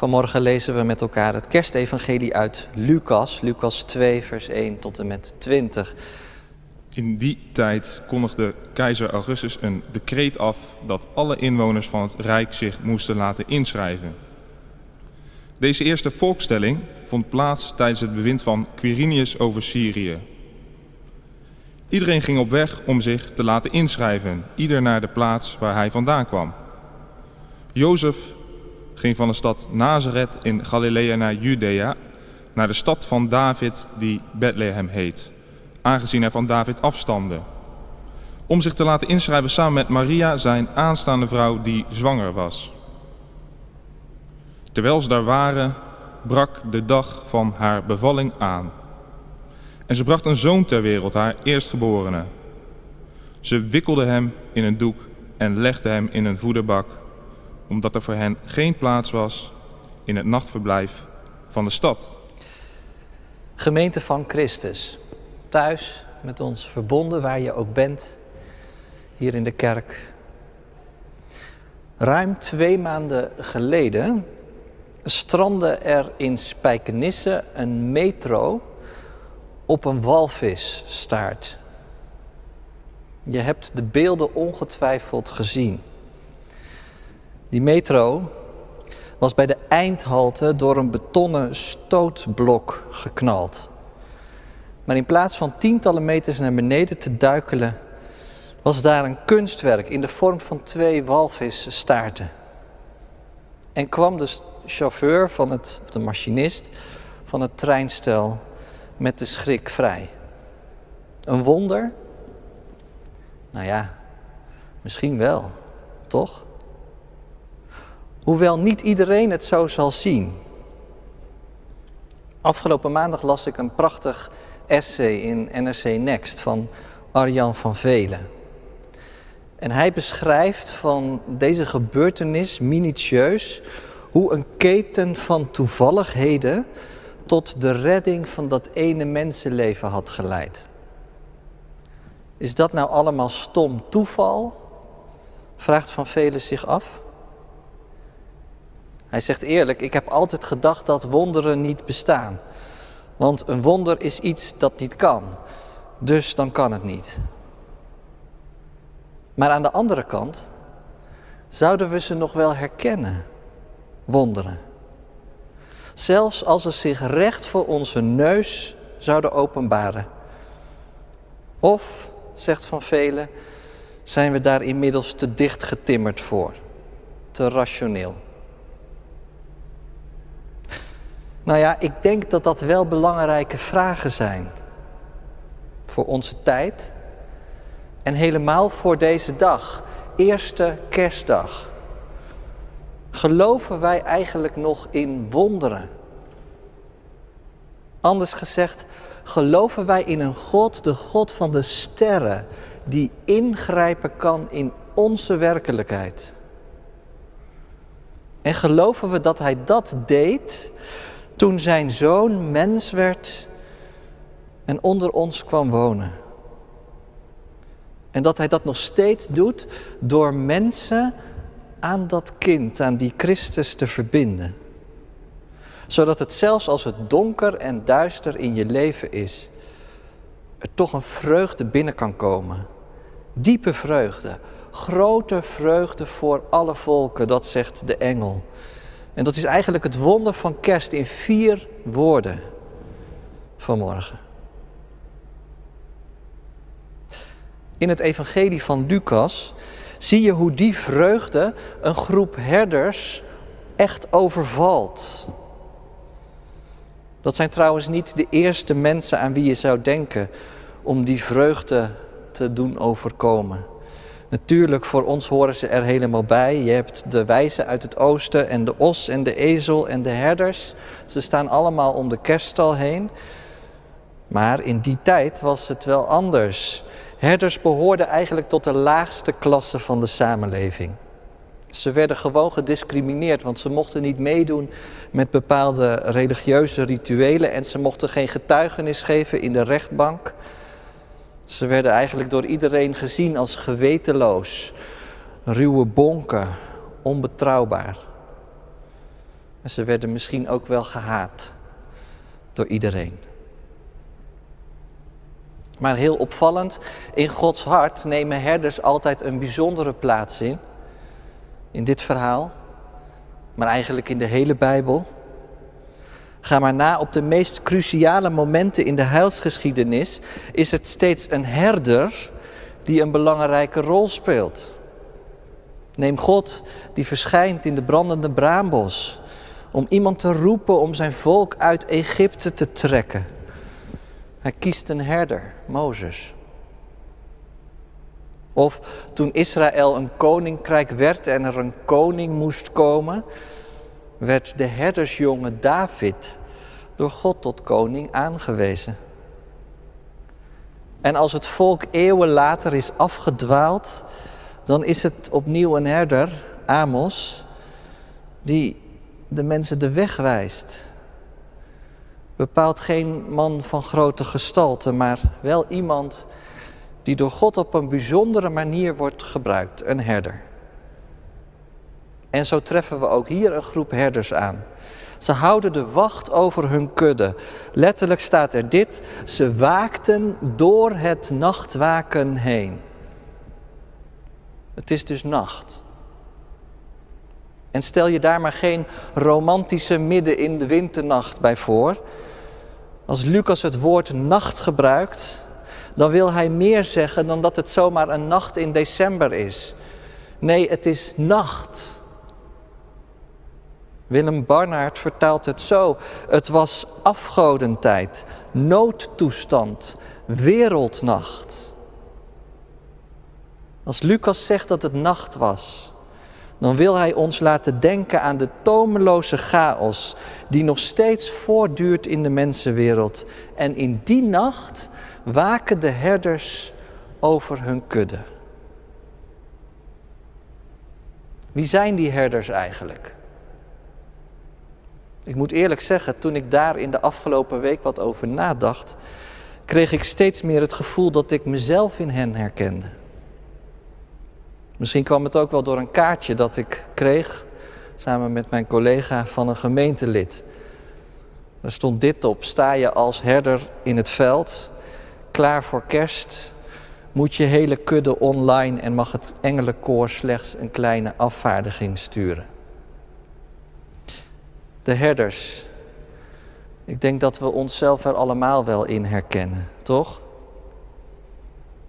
Vanmorgen lezen we met elkaar het kerstevangelie uit Lucas, Lucas 2, vers 1 tot en met 20. In die tijd kondigde keizer Augustus een decreet af dat alle inwoners van het Rijk zich moesten laten inschrijven. Deze eerste volkstelling vond plaats tijdens het bewind van Quirinius over Syrië. Iedereen ging op weg om zich te laten inschrijven, ieder naar de plaats waar hij vandaan kwam. Jozef ging van de stad Nazareth in Galilea naar Judea, naar de stad van David die Bethlehem heet, aangezien hij van David afstamde. Om zich te laten inschrijven samen met Maria, zijn aanstaande vrouw die zwanger was. Terwijl ze daar waren, brak de dag van haar bevalling aan. En ze bracht een zoon ter wereld, haar eerstgeborene. Ze wikkelde hem in een doek en legde hem in een voederbak, omdat er voor hen geen plaats was in het nachtverblijf van de stad. Gemeente van Christus, thuis met ons verbonden waar je ook bent, hier in de kerk. Ruim twee maanden geleden strandde er in Spijkenisse een metro op een walvisstaart. Je hebt de beelden ongetwijfeld gezien. Die metro was bij de eindhalte door een betonnen stootblok geknald. Maar in plaats van tientallen meters naar beneden te duikelen, was daar een kunstwerk in de vorm van twee walvisstaarten. En kwam de chauffeur van het, of de machinist van het treinstel met de schrik vrij. Een wonder? Nou ja, misschien wel, toch? Hoewel niet iedereen het zo zal zien. Afgelopen maandag las ik een prachtig essay in NRC Next van Arjan van Velen. En hij beschrijft van deze gebeurtenis minutieus hoe een keten van toevalligheden tot de redding van dat ene mensenleven had geleid. Is dat nou allemaal stom toeval? Vraagt Van Velen zich af. Hij zegt eerlijk, ik heb altijd gedacht dat wonderen niet bestaan. Want een wonder is iets dat niet kan. Dus dan kan het niet. Maar aan de andere kant zouden we ze nog wel herkennen, wonderen. Zelfs als ze zich recht voor onze neus zouden openbaren. Of, zegt Van Velen, zijn we daar inmiddels te dicht getimmerd voor, te rationeel. Nou ja, ik denk dat dat wel belangrijke vragen zijn voor onze tijd en helemaal voor deze dag, eerste kerstdag. Geloven wij eigenlijk nog in wonderen? Anders gezegd, geloven wij in een God, de God van de sterren, die ingrijpen kan in onze werkelijkheid? En geloven we dat Hij dat deed toen Zijn zoon mens werd en onder ons kwam wonen? En dat Hij dat nog steeds doet door mensen aan dat kind, aan die Christus te verbinden. Zodat het zelfs als het donker en duister in je leven is, er toch een vreugde binnen kan komen. Diepe vreugde, grote vreugde voor alle volken, dat zegt de engel. En dat is eigenlijk het wonder van kerst in vier woorden vanmorgen. In het evangelie van Lucas zie je hoe die vreugde een groep herders echt overvalt. Dat zijn trouwens niet de eerste mensen aan wie je zou denken om die vreugde te doen overkomen. Natuurlijk, voor ons horen ze er helemaal bij. Je hebt de wijzen uit het oosten en de os en de ezel en de herders. Ze staan allemaal om de kerststal heen. Maar in die tijd was het wel anders. Herders behoorden eigenlijk tot de laagste klasse van de samenleving. Ze werden gewoon gediscrimineerd, want ze mochten niet meedoen met bepaalde religieuze rituelen en ze mochten geen getuigenis geven in de rechtbank. Ze werden eigenlijk door iedereen gezien als gewetenloos, ruwe bonken, onbetrouwbaar. En ze werden misschien ook wel gehaat door iedereen. Maar heel opvallend, in Gods hart nemen herders altijd een bijzondere plaats in. In dit verhaal, maar eigenlijk in de hele Bijbel. Ga maar na, op de meest cruciale momenten in de heilsgeschiedenis is het steeds een herder die een belangrijke rol speelt. Neem God die verschijnt in de brandende braambos om iemand te roepen om zijn volk uit Egypte te trekken. Hij kiest een herder, Mozes. Of toen Israël een koninkrijk werd en er een koning moest komen, werd de herdersjonge David door God tot koning aangewezen. En als het volk eeuwen later is afgedwaald, dan is het opnieuw een herder, Amos, die de mensen de weg wijst. Bepaalt geen man van grote gestalte, maar wel iemand die door God op een bijzondere manier wordt gebruikt, een herder. En zo treffen we ook hier een groep herders aan. Ze houden de wacht over hun kudde. Letterlijk staat er dit: ze waakten door het nachtwaken heen. Het is dus nacht. En stel je daar maar geen romantische midden in de winternacht bij voor. Als Lucas het woord nacht gebruikt, dan wil hij meer zeggen dan dat het zomaar een nacht in december is. Nee, het is nacht. Willem Barnaert vertaalt het zo: het was afgodentijd, noodtoestand, wereldnacht. Als Lucas zegt dat het nacht was, dan wil hij ons laten denken aan de tomeloze chaos die nog steeds voortduurt in de mensenwereld. En in die nacht waken de herders over hun kudde. Wie zijn die herders eigenlijk? Ik moet eerlijk zeggen, toen ik daar in de afgelopen week wat over nadacht, kreeg ik steeds meer het gevoel dat ik mezelf in hen herkende. Misschien kwam het ook wel door een kaartje dat ik kreeg, samen met mijn collega van een gemeentelid. Daar stond dit op: sta je als herder in het veld, klaar voor kerst, moet je hele kudde online en mag het engelenkoor slechts een kleine afvaardiging sturen. De herders. Ik denk dat we onszelf er allemaal wel in herkennen, toch?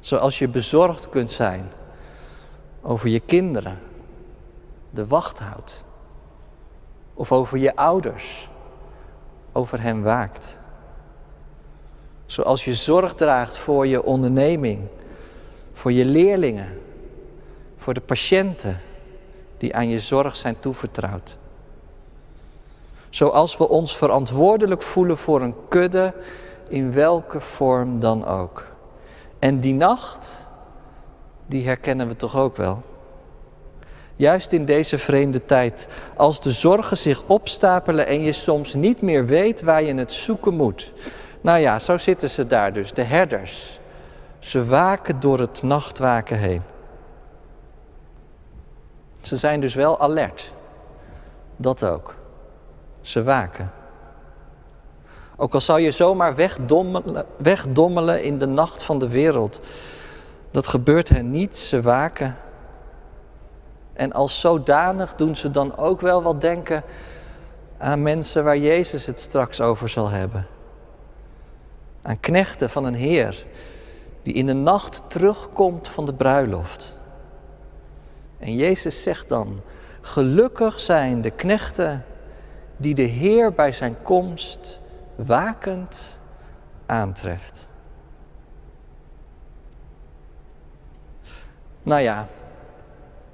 Zoals je bezorgd kunt zijn over je kinderen, de wacht houdt. Of over je ouders, over hen waakt. Zoals je zorg draagt voor je onderneming, voor je leerlingen, voor de patiënten die aan je zorg zijn toevertrouwd. Zoals we ons verantwoordelijk voelen voor een kudde, in welke vorm dan ook. En die nacht, die herkennen we toch ook wel. Juist in deze vreemde tijd, als de zorgen zich opstapelen en je soms niet meer weet waar je het zoeken moet. Nou ja, zo zitten ze daar dus, de herders. Ze waken door het nachtwaken heen. Ze zijn dus wel alert. Dat ook. Ze waken. Ook al zou je zomaar wegdommelen, wegdommelen in de nacht van de wereld. Dat gebeurt hen niet, ze waken. En als zodanig doen ze dan ook wel wat denken aan mensen waar Jezus het straks over zal hebben. Aan knechten van een Heer die in de nacht terugkomt van de bruiloft. En Jezus zegt dan, gelukkig zijn de knechten die de Heer bij zijn komst wakend aantreft. Nou ja,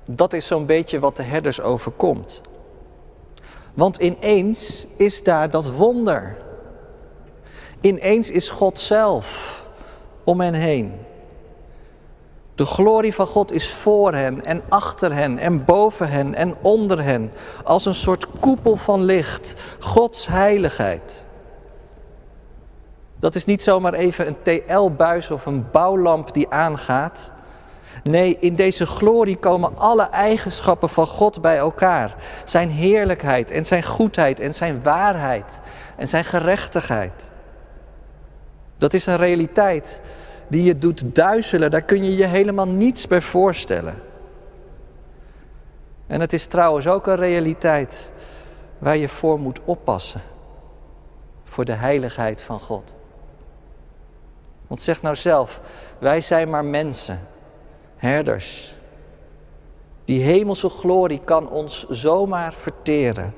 dat is zo'n beetje wat de herders overkomt. Want ineens is daar dat wonder. Ineens is God zelf om hen heen. De glorie van God is voor hen en achter hen en boven hen en onder hen. Als een soort koepel van licht. Gods heiligheid. Dat is niet zomaar even een TL-buis of een bouwlamp die aangaat. Nee, in deze glorie komen alle eigenschappen van God bij elkaar. Zijn heerlijkheid en zijn goedheid en zijn waarheid en zijn gerechtigheid. Dat is een realiteit die je doet duizelen. Daar kun je je helemaal niets bij voorstellen. En het is trouwens ook een realiteit waar je voor moet oppassen. Voor de heiligheid van God. Want zeg nou zelf, wij zijn maar mensen, herders. Die hemelse glorie kan ons zomaar verteren.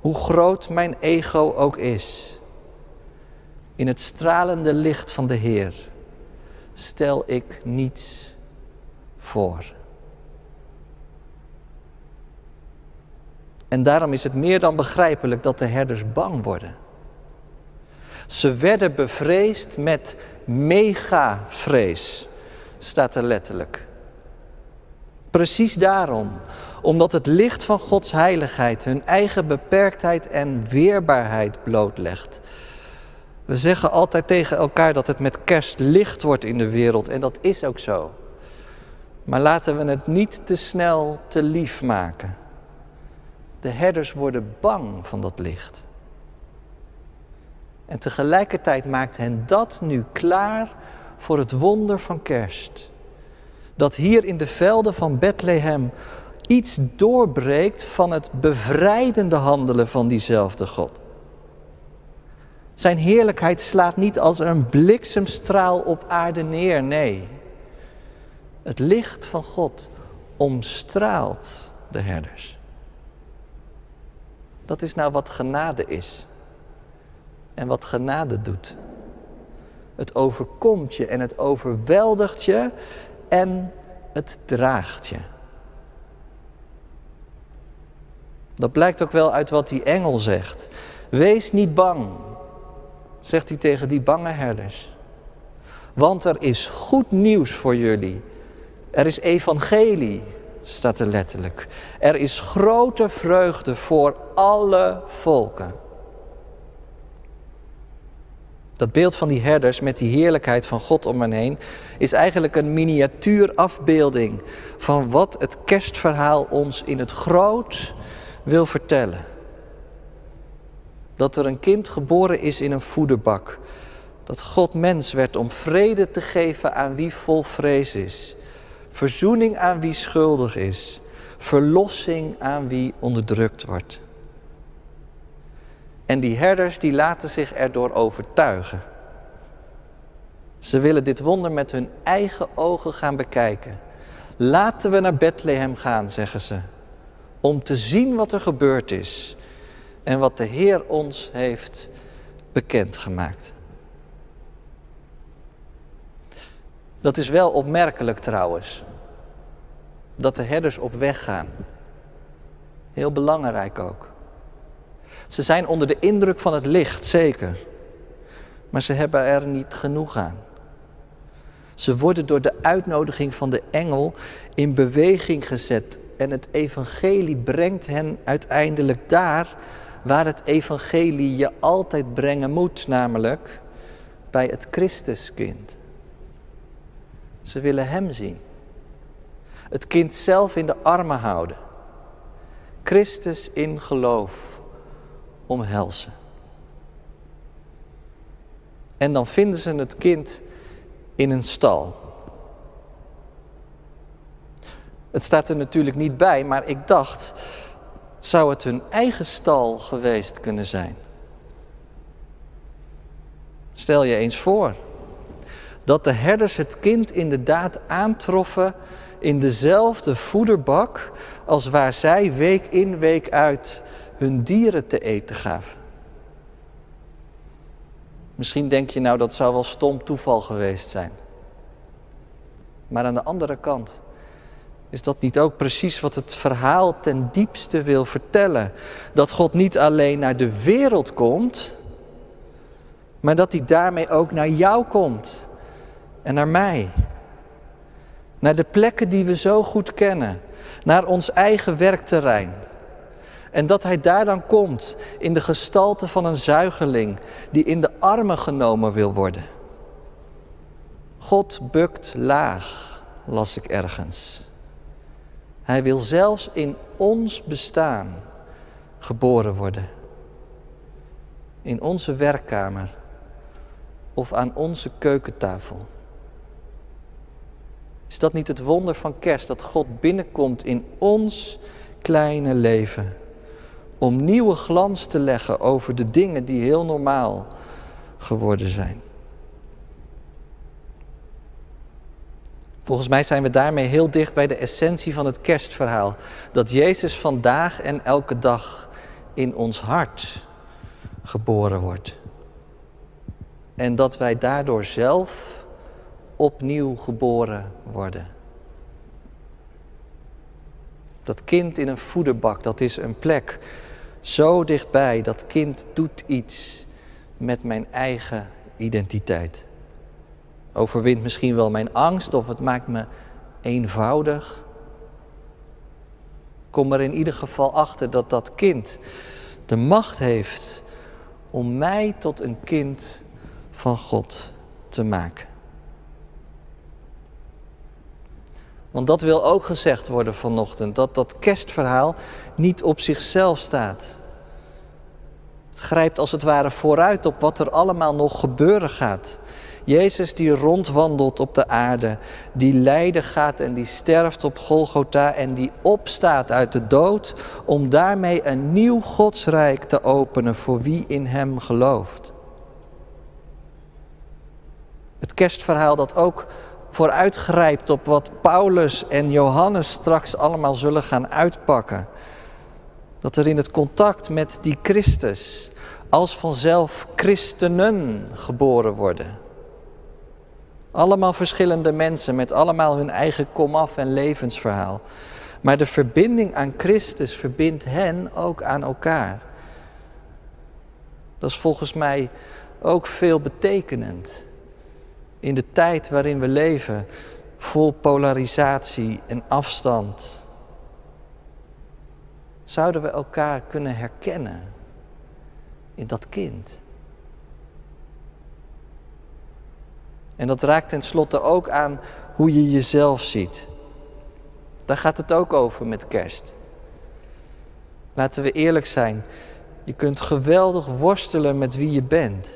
Hoe groot mijn ego ook is. In het stralende licht van de Heer stel ik niets voor. En daarom is het meer dan begrijpelijk dat de herders bang worden. Ze werden bevreesd met megavrees, staat er letterlijk. Precies daarom, omdat het licht van Gods heiligheid hun eigen beperktheid en weerbaarheid blootlegt. We zeggen altijd tegen elkaar dat het met kerst licht wordt in de wereld en dat is ook zo. Maar laten we het niet te snel te lief maken. De herders worden bang van dat licht. En tegelijkertijd maakt hen dat nu klaar voor het wonder van kerst. Dat hier in de velden van Bethlehem iets doorbreekt van het bevrijdende handelen van diezelfde God. Zijn heerlijkheid slaat niet als een bliksemstraal op aarde neer, nee. Het licht van God omstraalt de herders. Dat is nou wat genade is. En wat genade doet. Het overkomt je en het overweldigt je en het draagt je. Dat blijkt ook wel uit wat die engel zegt. Wees niet bang, zegt hij tegen die bange herders. Want er is goed nieuws voor jullie. Er is evangelie, staat er letterlijk. Er is grote vreugde voor alle volken. Dat beeld van die herders met die heerlijkheid van God om hen heen is eigenlijk een miniatuurafbeelding van wat het kerstverhaal ons in het groot wil vertellen. Dat er een kind geboren is in een voederbak. Dat God mens werd om vrede te geven aan wie vol vrees is. Verzoening aan wie schuldig is. Verlossing aan wie onderdrukt wordt. En die herders die laten zich erdoor overtuigen. Ze willen dit wonder met hun eigen ogen gaan bekijken. Laten we naar Bethlehem gaan, zeggen ze, om te zien wat er gebeurd is en wat de Heer ons heeft bekendgemaakt. Dat is wel opmerkelijk trouwens, dat de herders op weg gaan. Heel belangrijk ook. Ze zijn onder de indruk van het licht, zeker. Maar ze hebben er niet genoeg aan. Ze worden door de uitnodiging van de engel in beweging gezet. En het evangelie brengt hen uiteindelijk daar waar het evangelie je altijd brengen moet, namelijk bij het Christuskind. Ze willen Hem zien. Het kind zelf in de armen houden. Christus in geloof omhelzen. En dan vinden ze het kind in een stal. Het staat er natuurlijk niet bij, maar ik dacht, zou het hun eigen stal geweest kunnen zijn? Stel je eens voor dat de herders het kind inderdaad aantroffen in dezelfde voederbak als waar zij week in week uit hun dieren te eten gaven. Misschien denk je nou dat zou wel stom toeval geweest zijn. Maar aan de andere kant is dat niet ook precies wat het verhaal ten diepste wil vertellen? Dat God niet alleen naar de wereld komt, maar dat hij daarmee ook naar jou komt en naar mij. Naar de plekken die we zo goed kennen, naar ons eigen werkterrein. En dat hij daar dan komt in de gestalte van een zuigeling die in de armen genomen wil worden. God bukt laag las ik ergens. Hij wil zelfs in ons bestaan geboren worden. In onze werkkamer of aan onze keukentafel. Is dat niet het wonder van kerst dat God binnenkomt in ons kleine leven? Om nieuwe glans te leggen over de dingen die heel normaal geworden zijn. Volgens mij zijn we daarmee heel dicht bij de essentie van het kerstverhaal. Dat Jezus vandaag en elke dag in ons hart geboren wordt. En dat wij daardoor zelf opnieuw geboren worden. Dat kind in een voederbak, dat is een plek zo dichtbij. Dat kind doet iets met mijn eigen identiteit. Overwint misschien wel mijn angst of het maakt me eenvoudig. Kom er in ieder geval achter dat dat kind de macht heeft om mij tot een kind van God te maken. Want dat wil ook gezegd worden vanochtend, dat dat kerstverhaal niet op zichzelf staat. Het grijpt als het ware vooruit op wat er allemaal nog gebeuren gaat. Jezus die rondwandelt op de aarde, die lijden gaat en die sterft op Golgotha en die opstaat uit de dood om daarmee een nieuw godsrijk te openen voor wie in hem gelooft. Het kerstverhaal dat ook vooruitgrijpt op wat Paulus en Johannes straks allemaal zullen gaan uitpakken. Dat er in het contact met die Christus als vanzelf christenen geboren worden. Allemaal verschillende mensen met allemaal hun eigen komaf en levensverhaal. Maar de verbinding aan Christus verbindt hen ook aan elkaar. Dat is volgens mij ook veel betekenend. In de tijd waarin we leven, vol polarisatie en afstand. Zouden we elkaar kunnen herkennen in dat kind? En dat raakt tenslotte ook aan hoe je jezelf ziet. Daar gaat het ook over met kerst. Laten we eerlijk zijn. Je kunt geweldig worstelen met wie je bent.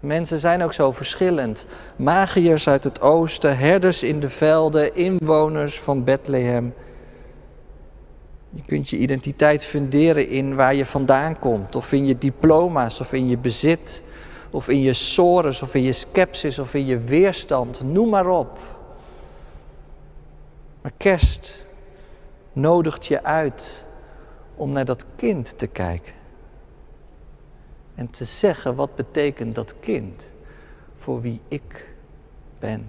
Mensen zijn ook zo verschillend. Magiërs uit het oosten, herders in de velden, inwoners van Bethlehem. Je kunt je identiteit funderen in waar je vandaan komt, of in je diploma's, of in je bezit, of in je sores, of in je sceptisch, of in je weerstand, noem maar op. Maar kerst nodigt je uit om naar dat kind te kijken. En te zeggen wat betekent dat kind voor wie ik ben.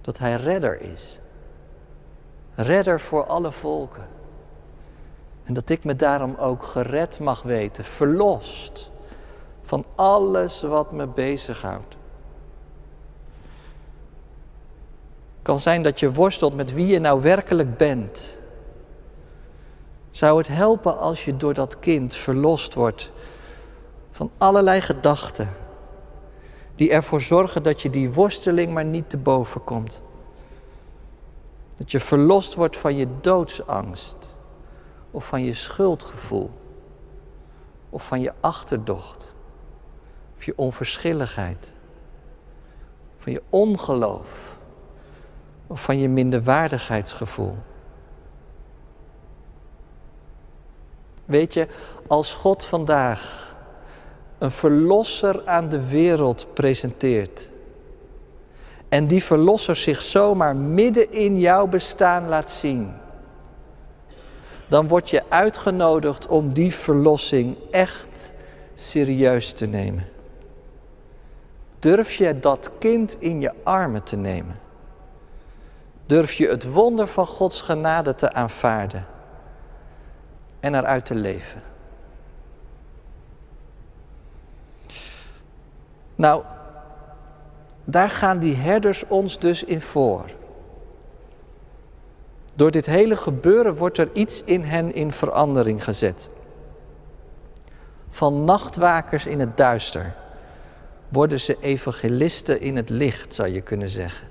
Dat hij redder is. Redder voor alle volken. En dat ik me daarom ook gered mag weten, verlost van alles wat me bezighoudt. kan zijn dat je worstelt met wie je nou werkelijk bent. Zou het helpen als je door dat kind verlost wordt van allerlei gedachten die ervoor zorgen dat je die worsteling maar niet te boven komt? Dat je verlost wordt van je doodsangst of van je schuldgevoel of van je achterdocht of je onverschilligheid, van je ongeloof of van je minderwaardigheidsgevoel. Weet je, als God vandaag een verlosser aan de wereld presenteert en die verlosser zich zomaar midden in jouw bestaan laat zien, dan word je uitgenodigd om die verlossing echt serieus te nemen. Durf je dat kind in je armen te nemen? Durf je het wonder van Gods genade te aanvaarden en eruit te leven? Nou, daar gaan die herders ons dus in voor. Door dit hele gebeuren wordt er iets in hen in verandering gezet. Van nachtwakers in het duister worden ze evangelisten in het licht, zou je kunnen zeggen.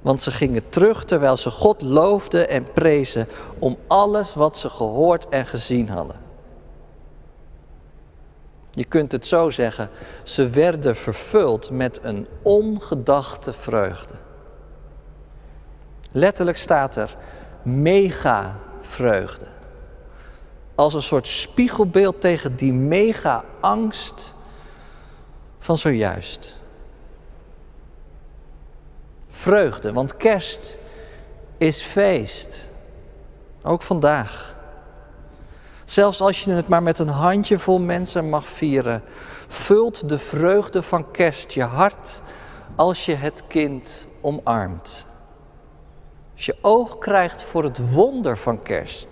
Want ze gingen terug terwijl ze God loofden en prezen om alles wat ze gehoord en gezien hadden. Je kunt het zo zeggen, ze werden vervuld met een ongedachte vreugde. Letterlijk staat er mega vreugde. Als een soort spiegelbeeld tegen die mega angst van zojuist. Vreugde, want kerst is feest. Ook vandaag. Zelfs als je het maar met een handjevol mensen mag vieren, vult de vreugde van kerst je hart als je het kind omarmt. Als je oog krijgt voor het wonder van kerst.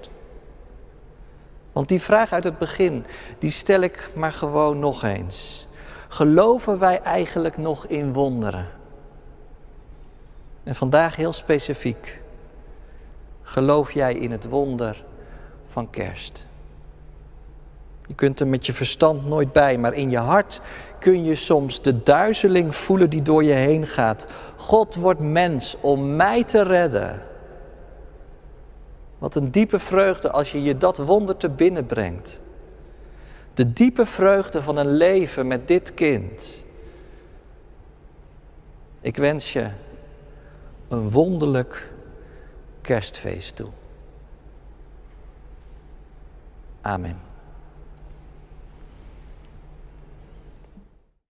Want die vraag uit het begin, die stel ik maar gewoon nog eens. Geloven wij eigenlijk nog in wonderen? En vandaag heel specifiek. Geloof jij in het wonder van kerst? Je kunt er met je verstand nooit bij, maar in je hart kun je soms de duizeling voelen die door je heen gaat. God wordt mens om mij te redden. Wat een diepe vreugde als je je dat wonder te binnen brengt. De diepe vreugde van een leven met dit kind. Ik wens je een wonderlijk kerstfeest toe. Amen.